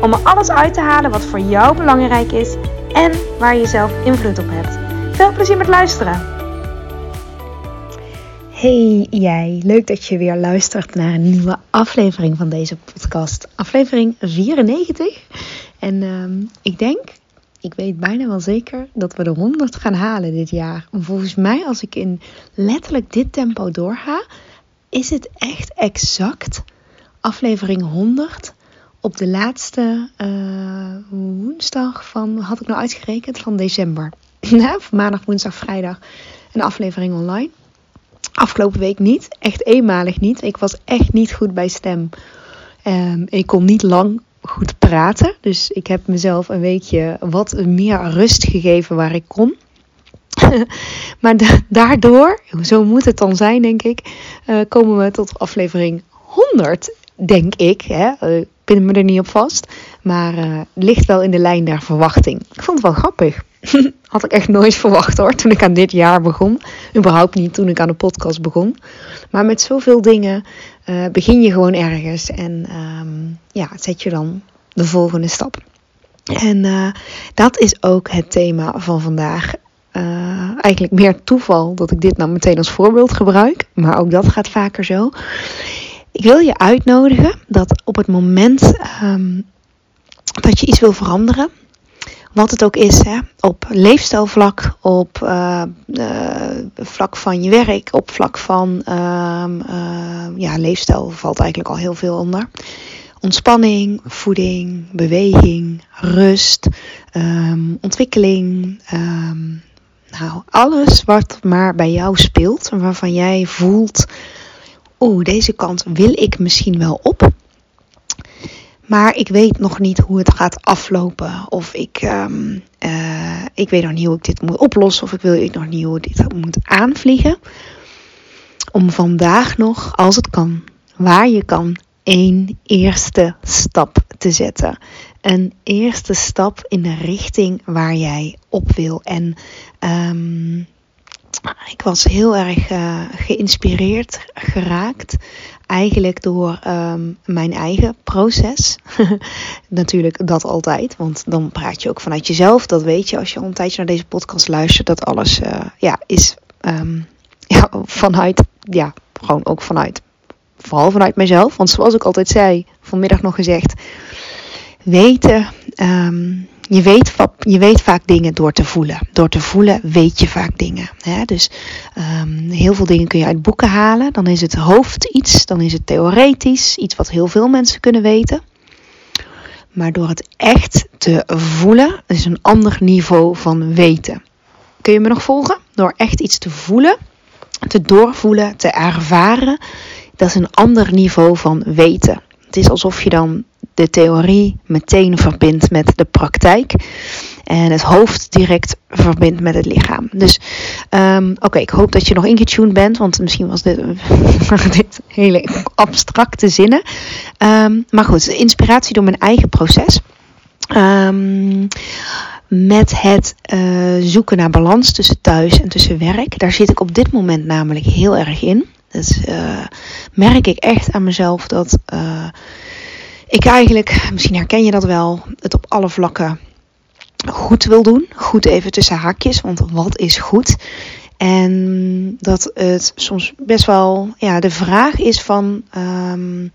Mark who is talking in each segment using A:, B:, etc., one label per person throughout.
A: om er alles uit te halen wat voor jou belangrijk is en waar je zelf invloed op hebt. Veel plezier met luisteren! Hey jij, leuk dat je weer luistert naar een nieuwe aflevering van deze podcast. Aflevering 94. En ehm, ik denk, ik weet bijna wel zeker dat we de 100 gaan halen dit jaar. Volgens mij, als ik in letterlijk dit tempo doorga, is het echt exact aflevering 100 op de laatste uh, woensdag van, had ik nou uitgerekend, van december. maandag, woensdag, vrijdag een aflevering online. Afgelopen week niet, echt eenmalig niet. Ik was echt niet goed bij stem. Um, ik kon niet lang goed praten. Dus ik heb mezelf een weekje wat meer rust gegeven waar ik kon. maar daardoor, zo moet het dan zijn, denk ik, uh, komen we tot aflevering 100, denk ik. Hè? Ik pin me er niet op vast. Maar uh, ligt wel in de lijn der verwachting. Ik vond het wel grappig. Had ik echt nooit verwacht hoor, toen ik aan dit jaar begon. Überhaupt niet toen ik aan de podcast begon. Maar met zoveel dingen uh, begin je gewoon ergens. En um, ja, zet je dan de volgende stap. En uh, dat is ook het thema van vandaag. Eigenlijk meer toeval dat ik dit nou meteen als voorbeeld gebruik. Maar ook dat gaat vaker zo. Ik wil je uitnodigen dat op het moment um, dat je iets wil veranderen, wat het ook is, hè, op leefstijlvlak, op uh, uh, vlak van je werk, op vlak van uh, ja, leefstijl valt eigenlijk al heel veel onder. Ontspanning, voeding, beweging, rust, um, ontwikkeling. Nou, alles wat maar bij jou speelt en waarvan jij voelt, oeh, deze kant wil ik misschien wel op. Maar ik weet nog niet hoe het gaat aflopen. Of ik, um, uh, ik weet nog niet hoe ik dit moet oplossen. Of ik weet nog niet hoe dit moet aanvliegen. Om vandaag nog, als het kan, waar je kan, één eerste stap te zetten. Een eerste stap in de richting waar jij op wil. En um, ik was heel erg uh, geïnspireerd geraakt eigenlijk door um, mijn eigen proces. Natuurlijk dat altijd, want dan praat je ook vanuit jezelf. Dat weet je als je al een tijdje naar deze podcast luistert. Dat alles uh, ja, is um, ja, vanuit, ja, gewoon ook vanuit, vooral vanuit mezelf. Want zoals ik altijd zei, vanmiddag nog gezegd, weten... Um, je weet, je weet vaak dingen door te voelen. Door te voelen weet je vaak dingen. Hè? Dus um, heel veel dingen kun je uit boeken halen. Dan is het hoofd iets, dan is het theoretisch, iets wat heel veel mensen kunnen weten. Maar door het echt te voelen, is een ander niveau van weten. Kun je me nog volgen? Door echt iets te voelen, te doorvoelen, te ervaren, dat is een ander niveau van weten. Het is alsof je dan de theorie meteen verbindt met de praktijk. En het hoofd direct verbindt met het lichaam. Dus um, oké, ik hoop dat je nog ingetuned bent. Want misschien was dit, dit hele abstracte zinnen. Um, maar goed, inspiratie door mijn eigen proces. Um, met het uh, zoeken naar balans tussen thuis en tussen werk. Daar zit ik op dit moment namelijk heel erg in. Dus uh, merk ik echt aan mezelf dat uh, ik eigenlijk, misschien herken je dat wel, het op alle vlakken goed wil doen. Goed even tussen haakjes, want wat is goed? En dat het soms best wel ja, de vraag is van um,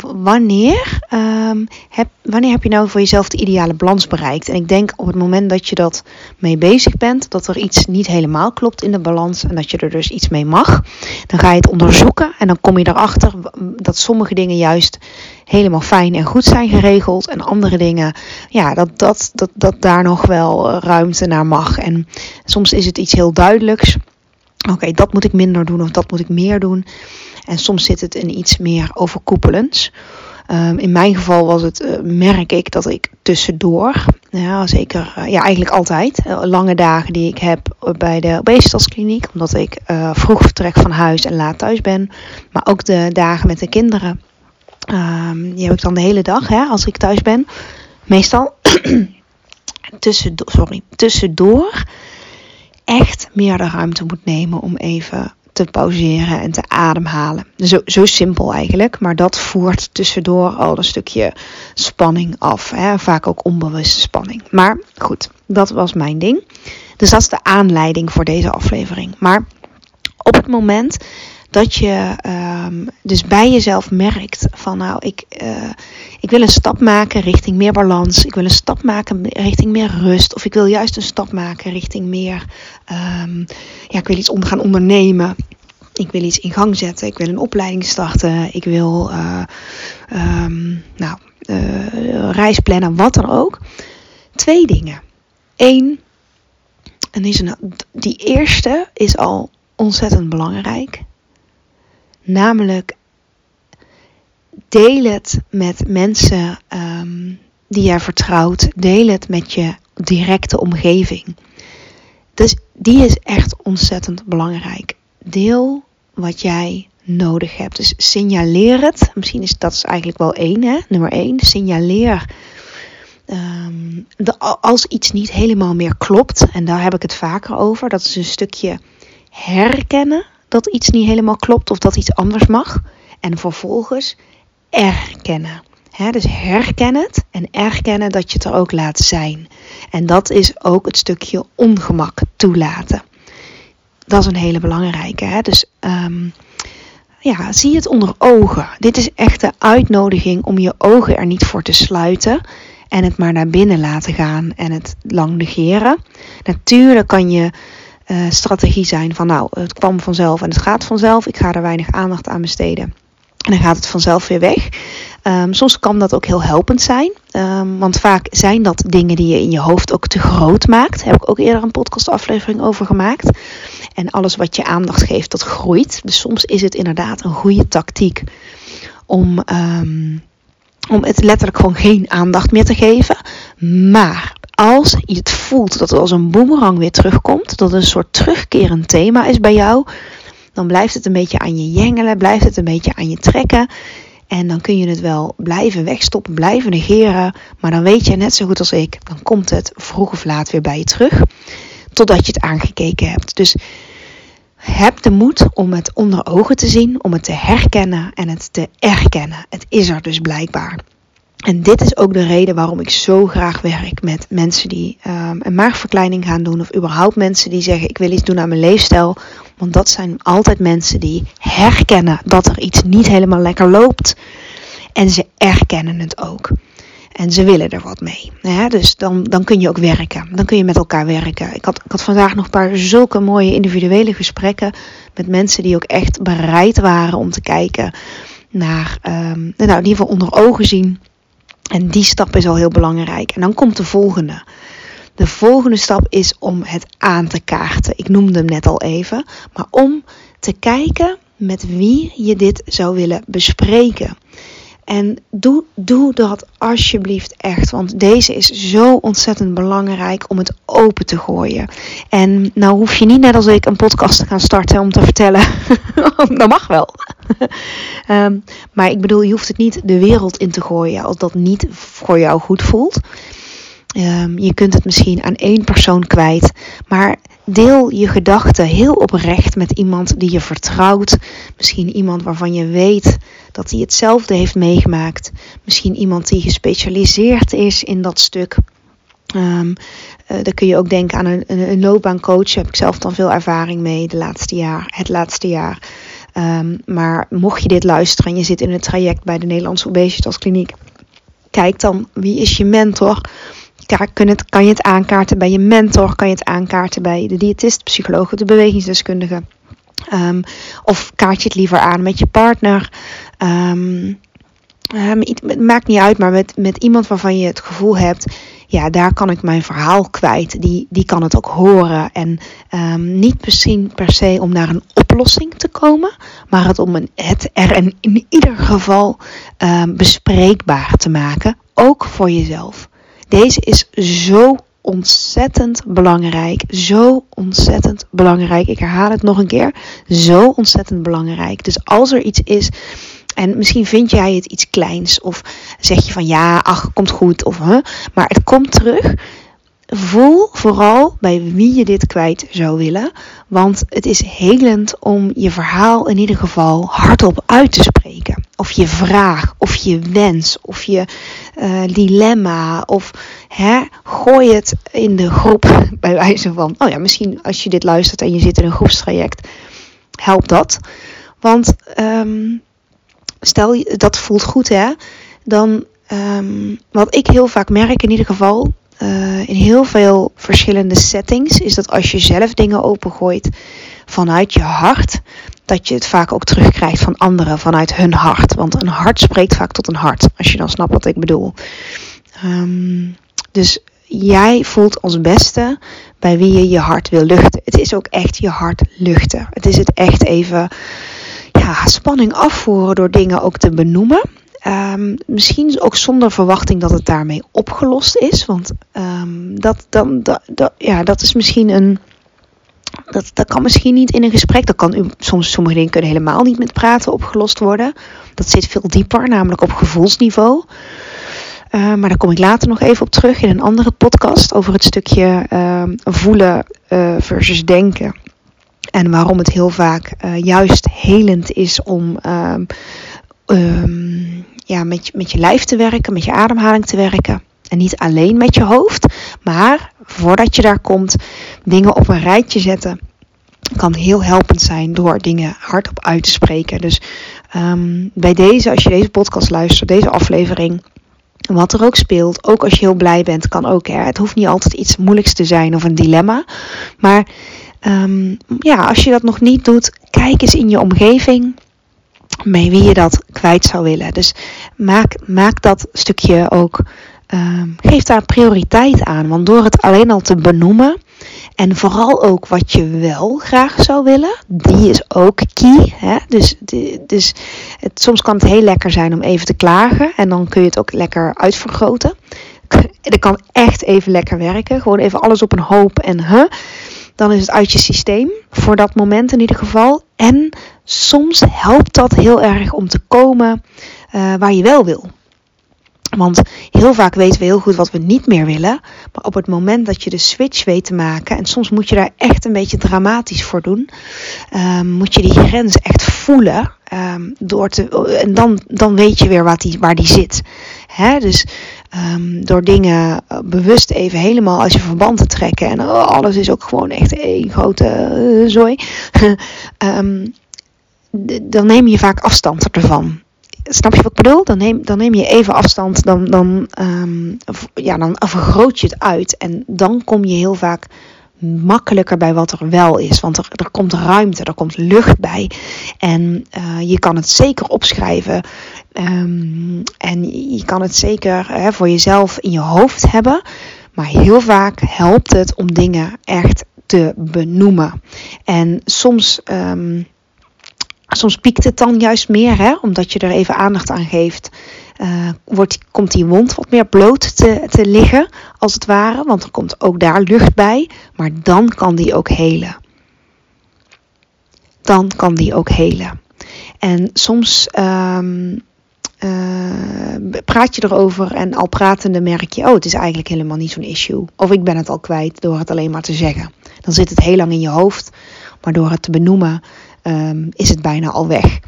A: wanneer, um, heb, wanneer heb je nou voor jezelf de ideale balans bereikt? En ik denk op het moment dat je dat mee bezig bent, dat er iets niet helemaal klopt in de balans en dat je er dus iets mee mag, dan ga je het onderzoeken en dan kom je erachter dat sommige dingen juist helemaal fijn en goed zijn geregeld en andere dingen, ja, dat, dat, dat, dat daar nog wel ruimte naar mag. En soms is het iets heel duidelijks. Oké, dat moet ik minder doen of dat moet ik meer doen. En soms zit het in iets meer overkoepelends. Ehm, in mijn geval was het, uh, merk ik dat ik tussendoor, ja, zeker, uh, ja, eigenlijk altijd, uh, lange dagen die ik heb bij de obesitaskliniek, omdat ik vroeg vertrek van huis en laat thuis ben, maar ook de dagen met de kinderen, um, die heb ik dan de hele dag, hè, als ik thuis ben, meestal. tussendoor, sorry, tussendoor echt meer de ruimte moet nemen om even te pauzeren en te ademhalen. Zo, zo simpel eigenlijk, maar dat voert tussendoor al een stukje spanning af. Hè? Vaak ook onbewuste spanning. Maar goed, dat was mijn ding. Dus dat is de aanleiding voor deze aflevering. Maar op het moment dat je um, dus bij jezelf merkt van nou, ik, uh, ik wil een stap maken richting meer balans. Ik wil een stap maken richting meer rust. Of ik wil juist een stap maken richting meer, um, ja, ik wil iets gaan ondernemen. Ik wil iets in gang zetten. Ik wil een opleiding starten. Ik wil, uh, nou, uh, reis plannen, wat dan ook. Twee dingen. Eén, en die eerste is al ontzettend belangrijk. Namelijk, deel het met mensen um, die jij vertrouwt. Deel het met je directe omgeving. Dus die is echt ontzettend belangrijk. Deel wat jij nodig hebt. Dus signaleer het. Misschien is dat eigenlijk wel één, hè? nummer één. Signaleer um, de, als iets niet helemaal meer klopt. En daar heb ik het vaker over. Dat is een stukje herkennen dat iets niet helemaal klopt of dat iets anders mag. En vervolgens erkennen. Dus herken het en erkennen dat je het er ook laat zijn. En dat is ook het stukje ongemak toelaten. Dat is een hele belangrijke. Dus um, ja, zie het onder ogen. Dit is echt de uitnodiging om je ogen er niet voor te sluiten. En het maar naar binnen laten gaan en het lang negeren. Natuurlijk kan je uh, strategie zijn van nou, het kwam vanzelf en het gaat vanzelf. Ik ga er weinig aandacht aan besteden. En dan gaat het vanzelf weer weg. Um, soms kan dat ook heel helpend zijn. Um, want vaak zijn dat dingen die je in je hoofd ook te groot maakt. Daar heb ik ook eerder een podcastaflevering over gemaakt. En alles wat je aandacht geeft, dat groeit. Dus soms is het inderdaad een goede tactiek om, um, om het letterlijk gewoon geen aandacht meer te geven. Maar als je het voelt dat het als een boemerang weer terugkomt, dat het een soort terugkerend thema is bij jou, dan blijft het een beetje aan je jengelen, blijft het een beetje aan je trekken. En dan kun je het wel blijven wegstoppen, blijven negeren. Maar dan weet je net zo goed als ik, dan komt het vroeg of laat weer bij je terug. Totdat je het aangekeken hebt. Dus heb de moed om het onder ogen te zien, om het te herkennen en het te erkennen. Het is er dus blijkbaar. En dit is ook de reden waarom ik zo graag werk met mensen die um, een maagverkleining gaan doen. Of überhaupt mensen die zeggen ik wil iets doen aan mijn leefstijl. Want dat zijn altijd mensen die herkennen dat er iets niet helemaal lekker loopt. En ze erkennen het ook. En ze willen er wat mee. Dus dan, dan kun je ook werken. Dan kun je met elkaar werken. Ik had, ik had vandaag nog een paar zulke mooie individuele gesprekken. Met mensen die ook echt bereid waren om te kijken naar, um, nou in ieder geval onder ogen zien en die stap is al heel belangrijk. En dan komt de volgende. De volgende stap is om het aan te kaarten. Ik noemde hem net al even. Maar om te kijken met wie je dit zou willen bespreken. En doe, doe dat alsjeblieft echt. Want deze is zo ontzettend belangrijk om het open te gooien. En nou hoef je niet net als ik een podcast te gaan starten om te vertellen. dat mag wel. um, maar ik bedoel, je hoeft het niet de wereld in te gooien als dat niet voor jou goed voelt. Um, je kunt het misschien aan één persoon kwijt. Maar deel je gedachten heel oprecht met iemand die je vertrouwt. Misschien iemand waarvan je weet dat hij hetzelfde heeft meegemaakt. Misschien iemand die gespecialiseerd is in dat stuk. Um, dan kun je ook denken aan een, een, loopbaancoach. Daar heb ik zelf dan veel ervaring mee de laatste jaar, het laatste jaar. Um, maar mocht je dit luisteren en je zit in het traject bij de Nederlandse Obesitaskliniek, kijk dan wie is je mentor. Kan, het, kan je het aankaarten bij je mentor? Kan je het aankaarten bij de diëtist, psycholoog, de bewegingsdeskundige? Um, of kaart je het liever aan met je partner? Het maakt niet uit, maar met, met iemand waarvan je het gevoel hebt, ja, daar kan ik mijn verhaal kwijt. Die, die kan het ook horen. En um, niet misschien per se om naar een oplossing te komen, maar het om een, het er in, in ieder geval bespreekbaar te maken. Ook voor jezelf. Deze is zo ontzettend belangrijk. Zo ontzettend belangrijk. Ik herhaal het nog een keer. Zo ontzettend belangrijk. Dus als er iets is. En misschien vind jij het iets kleins. Of zeg je van ja, ach, komt goed. Of, huh, maar het komt terug. Voel vooral bij wie je dit kwijt zou willen. Want het is helend om je verhaal in ieder geval hardop uit te spreken. Of je vraag, of je wens, of je uh, dilemma. Of hè, gooi het in de groep bij wijze van. Oh ja, misschien als je dit luistert en je zit in een groepstraject, helpt dat. Want um, stel dat voelt goed hè. Dan um, wat ik heel vaak merk in ieder geval uh, in heel veel verschillende settings is dat als je zelf dingen opengooit vanuit je hart, dat je het vaak ook terugkrijgt van anderen vanuit hun hart. Want een hart spreekt vaak tot een hart, als je dan snapt wat ik bedoel. Um, dus jij voelt als beste bij wie je je hart wil luchten. Het is ook echt je hart luchten. Het is het echt even ja, spanning afvoeren door dingen ook te benoemen. Um, misschien ook zonder verwachting dat het daarmee opgelost is. Want um, dat, dan, dat, ja, dat is misschien een. Dat, dat kan misschien niet in een gesprek. Dat kan soms sommige dingen kunnen helemaal niet met praten opgelost worden. Dat zit veel dieper, namelijk op gevoelsniveau. Uh, maar daar kom ik later nog even op terug in een andere podcast over het stukje voelen uh, versus denken. En waarom het heel vaak uh, juist helend is om um, ja, met, met je lijf te werken, met je ademhaling te werken. En niet alleen met je hoofd, maar voordat je daar komt, dingen op een rijtje zetten. Kan heel helpend zijn door dingen hardop uit te spreken. Dus um, bij deze, als je deze podcast luistert, deze aflevering, wat er ook speelt, ook als je heel blij bent, kan ook. Het hoeft niet altijd iets moeilijks te zijn of een dilemma. Maar um, ja, als je dat nog niet doet, kijk eens in je omgeving mee wie je dat kwijt zou willen. Dus maak, maak dat stukje ook, um, geef daar prioriteit aan. Want door het alleen al te benoemen en vooral ook wat je wel graag zou willen, die is ook key. Hè? Dus, dus het, soms kan het heel lekker zijn om even te klagen en dan kun je het ook lekker uitvergroten. Dat kan echt even lekker werken. Gewoon even alles op een hoop en huh, dan is het uit je systeem. Voor dat moment in ieder geval. En soms helpt dat heel erg om te komen uh, waar je wel wil. Want heel vaak weten we heel goed wat we niet meer willen. Maar op het moment dat je de switch weet te maken, en soms moet je daar echt een beetje dramatisch voor doen, um, moet je die grens echt voelen. Um, door te, en dan, dan weet je weer wat die, waar die zit. Hè? Dus um, door dingen eh, bewust even helemaal als je verband te trekken. En oh, alles is ook gewoon echt één grote uh, zooi. um, dan neem je vaak afstand ervan. Snap je wat ik bedoel? Dan neem, dan neem je even afstand, dan, dan, um, ja, dan vergroot je het uit. En dan kom je heel vaak makkelijker bij wat er wel is. Want er, er komt ruimte, er komt lucht bij. En uh, je kan het zeker opschrijven. Um, en je kan het zeker hè, voor jezelf in je hoofd hebben. Maar heel vaak helpt het om dingen echt te benoemen. En soms. Um, soms piekt het dan juist meer, hè, omdat je er even aandacht aan geeft. Uh, wordt, komt die wond wat meer bloot te, te liggen, als het ware. Want er komt ook daar lucht bij. Maar dan kan die ook helen. Dan kan die ook helen. En soms um, uh, praat je erover en al pratende merk je: oh, het is eigenlijk helemaal niet zo'n issue. Of ik ben het al kwijt door het alleen maar te zeggen. Dan zit het heel lang in je hoofd. Maar door het te benoemen um, is het bijna al weg.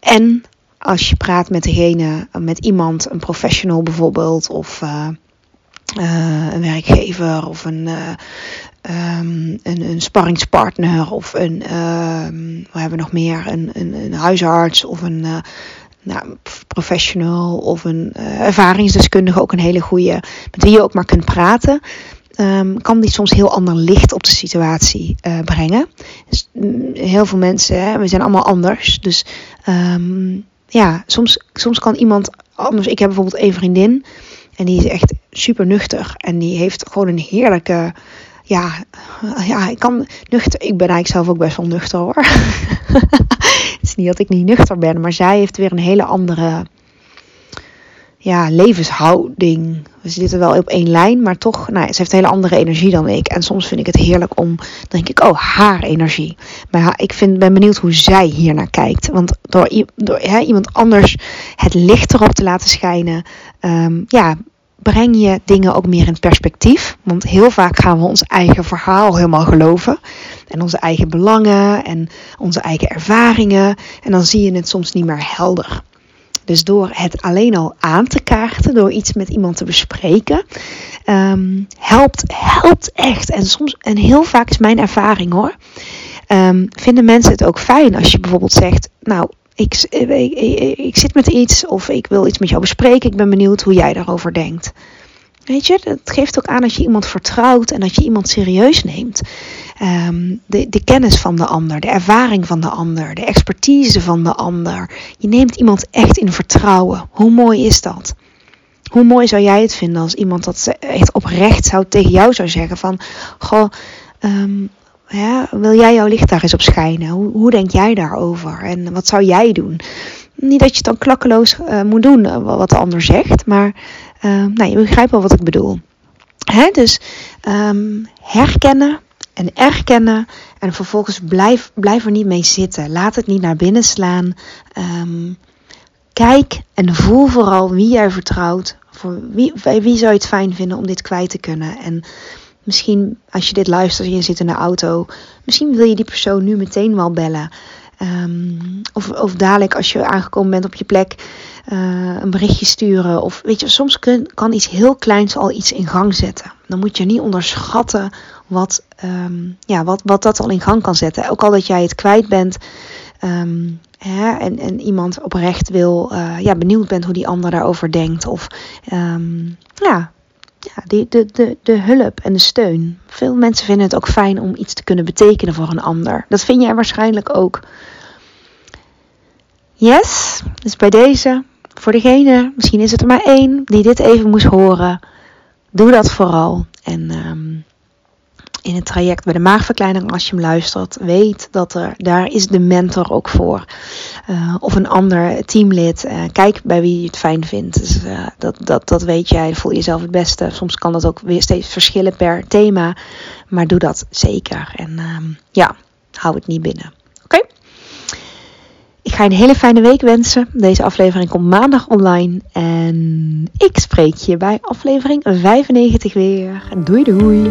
A: En als je praat met degene, met iemand, een professional bijvoorbeeld, of uh, uh, een werkgever, of een, um, een, een sparringspartner, of een, we hebben nog meer, een, een, een huisarts, of een nou, professional, of een ervaringsdeskundige, ook een hele goede, met wie je ook maar kunt praten um, kan die soms heel ander licht op de situatie uh, brengen. Dus, mm, heel veel mensen, hè, we zijn allemaal anders. Dus um, ja, soms, soms kan iemand anders. Ik heb bijvoorbeeld een vriendin. En die is echt super nuchter. En die heeft gewoon een heerlijke. Ja, ja, ik kan nuchter. Ik ben eigenlijk zelf ook best wel nuchter hoor. niet dat ik niet nuchter ben, maar zij heeft weer een hele andere ja, levenshouding. We zitten wel op één lijn, maar toch, nou, ze heeft een hele andere energie dan ik. En soms vind ik het heerlijk om, denk ik, oh, haar energie. Maar ik vind, ben benieuwd hoe zij hier naar kijkt. Want door, hè, iemand anders het licht erop te laten schijnen, um, ja, breng je dingen ook meer in perspectief. Want heel vaak gaan we ons eigen verhaal helemaal geloven. En onze eigen belangen en onze eigen ervaringen. En dan zie je het soms niet meer helder. Dus door het alleen al aan te kaarten, door iets met iemand te bespreken, um, helpt, helpt echt. En soms, en heel vaak is mijn ervaring hoor. Um, vinden mensen het ook fijn als je bijvoorbeeld zegt, nou, ik, ik, ik, ik, zit met iets of ik wil iets met jou bespreken. Ik ben benieuwd hoe jij daarover denkt. Weet je, dat geeft ook aan dat je iemand vertrouwt en dat je iemand serieus neemt. Um, de, de kennis van de ander, de ervaring van de ander, de expertise van de ander. Je neemt iemand echt in vertrouwen. Hoe mooi is dat? Hoe mooi zou jij het vinden als iemand dat echt oprecht zou tegen jou zou zeggen van, goh, um, wil jij jouw licht daar eens op schijnen? Hoe, hoe denk jij daarover? En wat zou jij doen? Niet dat je het dan klakkeloos uh, moet doen uh, wat de ander zegt, maar uh, nou, je begrijpt wel wat ik bedoel. Hè? Dus um, herkennen en erkennen en vervolgens blijf, blijf er niet mee zitten. Laat het niet naar binnen slaan. Um, kijk en voel vooral wie jij vertrouwt. Voor wie, wie zou je het fijn vinden om dit kwijt te kunnen? En misschien als je dit luistert en je zit in de auto, misschien wil je die persoon nu meteen wel bellen. Um, of, of dadelijk als je aangekomen bent op je plek uh, een berichtje sturen. Of weet je, soms kun, kan iets heel kleins al iets in gang zetten. Dan moet je niet onderschatten wat, um, ja, wat, wat dat al in gang kan zetten. Ook al dat jij het kwijt bent. Um, hè, en, en iemand oprecht wil, uh, ja, benieuwd bent hoe die ander daarover denkt. Of ja, ja, de, de, de, de hulp en de steun. Veel mensen vinden het ook fijn om iets te kunnen betekenen voor een ander. Dat vind jij waarschijnlijk ook. Yes, dus bij deze, voor degene, misschien is het er maar één die dit even moest horen. Doe dat vooral. En um, in het traject bij de maagverkleining, als je hem luistert, weet dat er, daar is de mentor ook voor. Uh, of een ander teamlid. Uh, kijk bij wie je het fijn vindt. Dus, uh, dat, dat, dat weet jij, voel je jezelf het beste. Soms kan dat ook weer steeds verschillen per thema. Maar doe dat zeker. En um, ja, hou het niet binnen. Oké? Ik ga je een hele fijne week wensen. Deze aflevering komt maandag online. En ik spreek je bij aflevering 95 weer. Doei doei!